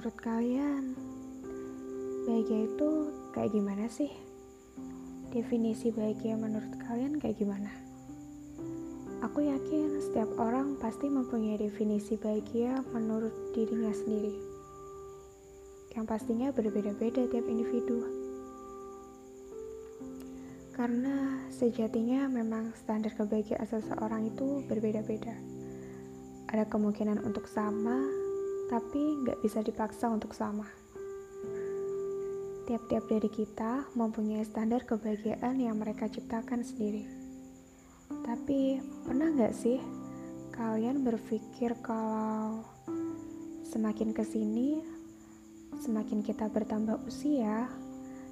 Menurut kalian, bahagia itu kayak gimana sih? Definisi bahagia menurut kalian kayak gimana? Aku yakin setiap orang pasti mempunyai definisi bahagia menurut dirinya sendiri. Yang pastinya berbeda-beda tiap individu. Karena sejatinya memang standar kebahagiaan seseorang itu berbeda-beda. Ada kemungkinan untuk sama, tapi nggak bisa dipaksa untuk sama. Tiap-tiap dari kita mempunyai standar kebahagiaan yang mereka ciptakan sendiri. Tapi pernah nggak sih kalian berpikir kalau semakin ke sini, semakin kita bertambah usia,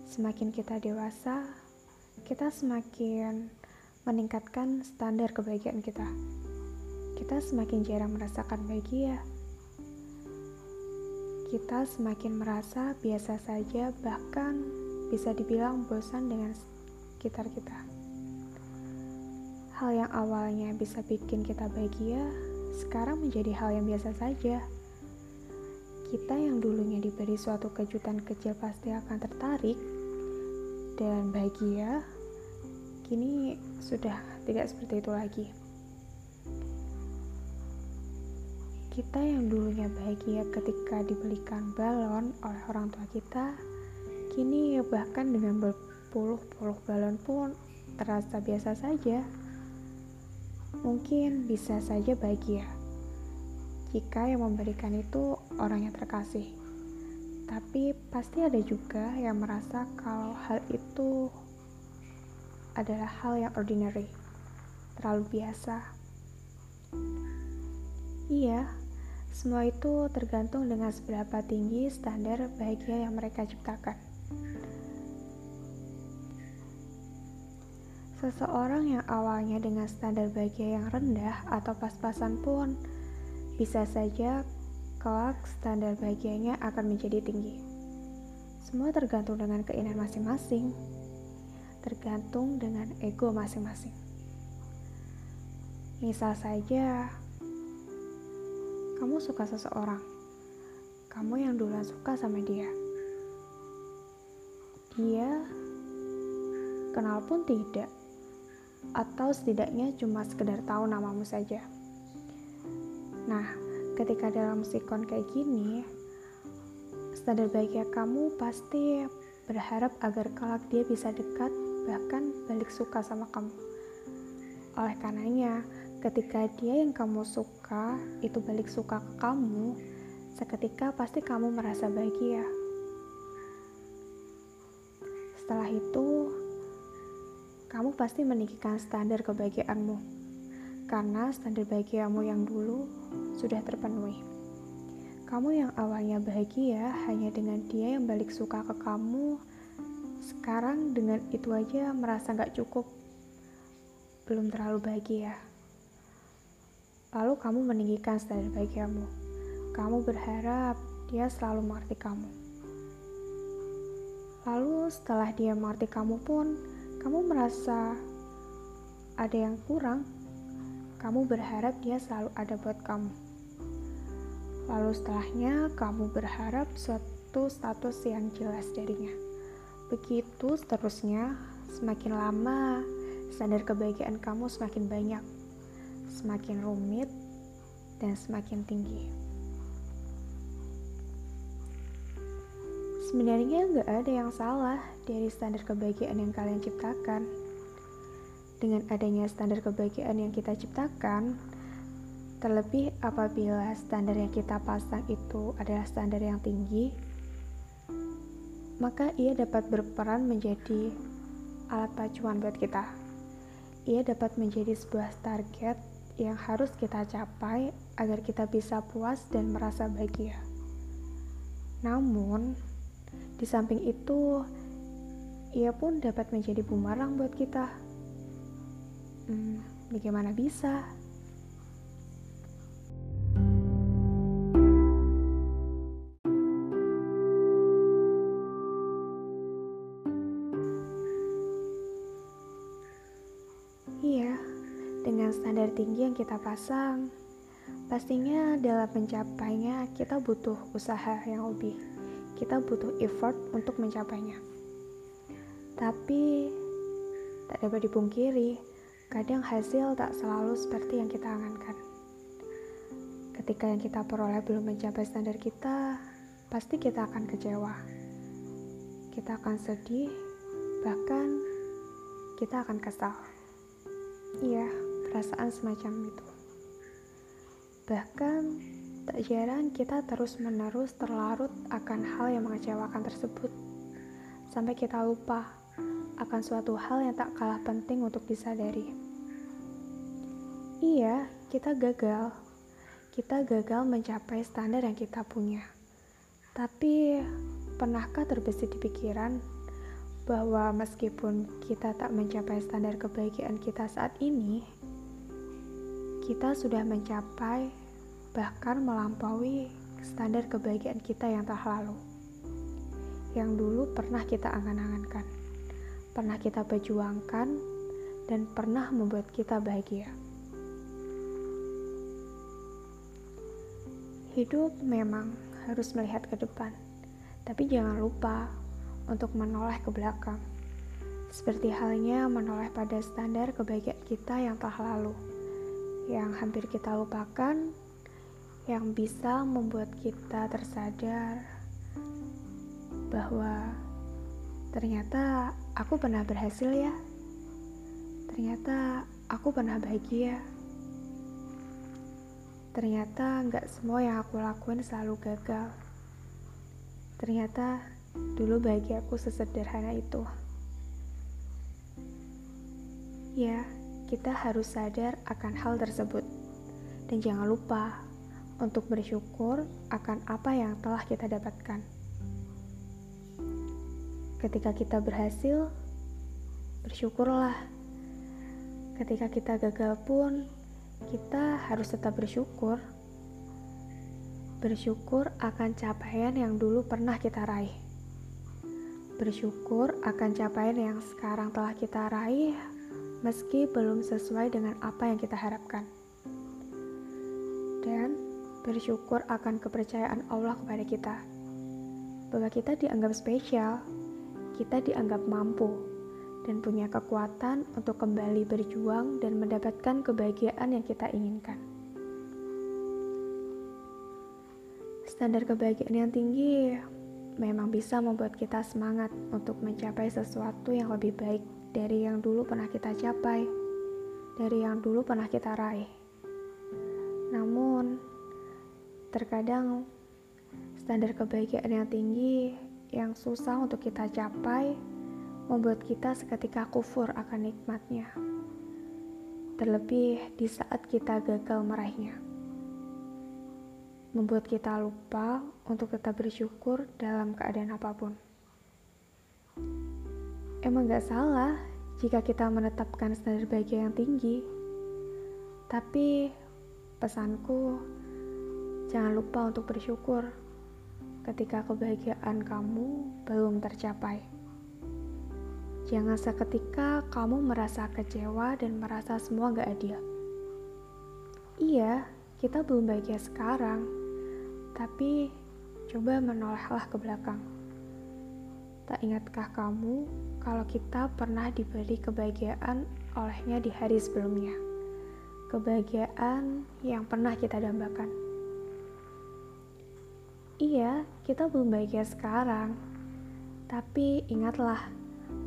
semakin kita dewasa, kita semakin meningkatkan standar kebahagiaan kita kita semakin jarang merasakan bahagia. Kita semakin merasa biasa saja, bahkan bisa dibilang bosan dengan sekitar kita. Hal yang awalnya bisa bikin kita bahagia, sekarang menjadi hal yang biasa saja. Kita yang dulunya diberi suatu kejutan kecil pasti akan tertarik dan bahagia, kini sudah tidak seperti itu lagi. Kita yang dulunya bahagia ketika dibelikan balon oleh orang tua kita, kini bahkan dengan berpuluh-puluh balon pun terasa biasa saja. Mungkin bisa saja bahagia jika yang memberikan itu orang yang terkasih. Tapi pasti ada juga yang merasa kalau hal itu adalah hal yang ordinary, terlalu biasa. Iya, semua itu tergantung dengan seberapa tinggi standar bahagia yang mereka ciptakan. Seseorang yang awalnya dengan standar bahagia yang rendah atau pas-pasan pun bisa saja kelak standar bahagianya akan menjadi tinggi. Semua tergantung dengan keinginan masing-masing, tergantung dengan ego masing-masing. Misal saja, kamu suka seseorang, kamu yang duluan suka sama dia. Dia kenal pun tidak, atau setidaknya cuma sekedar tahu namamu saja. Nah, ketika dalam sikon kayak gini, standar baiknya kamu pasti berharap agar kelak dia bisa dekat, bahkan balik suka sama kamu. Oleh karenanya, ketika dia yang kamu suka itu balik suka ke kamu, seketika pasti kamu merasa bahagia. Setelah itu, kamu pasti meninggikan standar kebahagiaanmu, karena standar bahagiamu yang dulu sudah terpenuhi. Kamu yang awalnya bahagia hanya dengan dia yang balik suka ke kamu, sekarang dengan itu aja merasa gak cukup, belum terlalu bahagia. Lalu kamu meninggikan standar bahagiamu. Kamu berharap dia selalu mengerti kamu. Lalu setelah dia mengerti kamu pun, kamu merasa ada yang kurang. Kamu berharap dia selalu ada buat kamu. Lalu setelahnya kamu berharap suatu status yang jelas darinya. Begitu seterusnya, semakin lama standar kebahagiaan kamu semakin banyak semakin rumit dan semakin tinggi. Sebenarnya nggak ada yang salah dari standar kebahagiaan yang kalian ciptakan. Dengan adanya standar kebahagiaan yang kita ciptakan, terlebih apabila standar yang kita pasang itu adalah standar yang tinggi, maka ia dapat berperan menjadi alat pacuan buat kita. Ia dapat menjadi sebuah target yang harus kita capai agar kita bisa puas dan merasa bahagia. Namun, di samping itu, ia pun dapat menjadi bumerang buat kita. Hmm, bagaimana bisa? Standar tinggi yang kita pasang, Pastinya dalam mencapainya kita butuh usaha yang lebih. Kita butuh effort untuk mencapainya. Tapi tak dapat dipungkiri, kadang hasil tak selalu seperti yang kita angankan. Ketika yang kita peroleh belum mencapai standar kita, pasti kita akan kecewa. Kita akan sedih, bahkan kita akan kesal. Iya, perasaan semacam itu. Bahkan tak jarang kita terus-menerus terlarut akan hal yang mengecewakan tersebut, sampai kita lupa akan suatu hal yang tak kalah penting untuk disadari. Iya, kita gagal. Kita gagal mencapai standar yang kita punya tapi, pernahkah terbesit di pikiran bahwa meskipun kita tak mencapai standar kebahagiaan kita saat ini, kita sudah mencapai bahkan melampaui standar kebahagiaan kita yang tak lalu. Yang dulu pernah kita angan-angankan, pernah kita perjuangkan, dan pernah membuat kita bahagia. Hidup memang harus melihat ke depan, tapi jangan lupa untuk menoleh ke belakang. Seperti halnya menoleh pada standar kebahagiaan kita yang telah lalu, yang hampir kita lupakan, yang bisa membuat kita tersadar bahwa ternyata aku pernah berhasil ya. Ternyata aku pernah bahagia. Ternyata nggak semua yang aku lakuin selalu gagal. Ternyata dulu bahagiaku sesederhana itu. Ya, kita harus sadar akan hal tersebut. Dan jangan lupa untuk bersyukur akan apa yang telah kita dapatkan. Ketika kita berhasil, bersyukurlah. Ketika kita gagal pun, kita harus tetap bersyukur. Bersyukur akan capaian yang dulu pernah kita raih. Bersyukur akan capaian yang sekarang telah kita raih, meski belum sesuai dengan apa yang kita harapkan. Dan bersyukur akan kepercayaan Allah kepada kita, bahwa kita dianggap spesial, kita dianggap mampu dan punya kekuatan untuk kembali berjuang dan mendapatkan kebahagiaan yang kita inginkan. Standar kebahagiaan yang tinggi memang bisa membuat kita semangat untuk mencapai sesuatu yang lebih baik dari yang dulu pernah kita capai, dari yang dulu pernah kita raih. Namun, terkadang standar kebahagiaan yang tinggi yang susah untuk kita capai membuat kita seketika kufur akan nikmatnya. Terlebih di saat kita gagal meraihnya. Membuat kita lupa untuk tetap bersyukur dalam keadaan apa pun. Emang gak salah jika kita menetapkan standar bahagia yang tinggi. Tapi pesanku, jangan lupa untuk bersyukur ketika kebahagiaan kamu belum tercapai. Jangan seketika kamu merasa kecewa dan merasa semua gak adil. Iya, kita belum bahagia sekarang, tapi coba menolehlah ke belakang. Tak ingatkah kamu kalau kita pernah diberi kebahagiaan olehnya di hari sebelumnya? Kebahagiaan yang pernah kita dambakan. Iya, kita belum bahagia sekarang, tapi ingatlah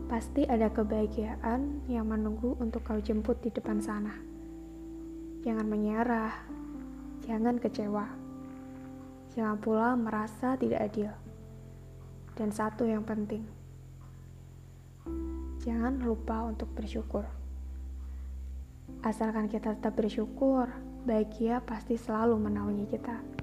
pasti ada kebahagiaan yang menunggu untuk kau jemput di depan sana. Jangan menyerah, jangan kecewa, jangan pula merasa tidak adil. Dan satu yang penting, jangan lupa untuk bersyukur. Asalkan kita tetap bersyukur, bahagia pasti selalu menaungi kita.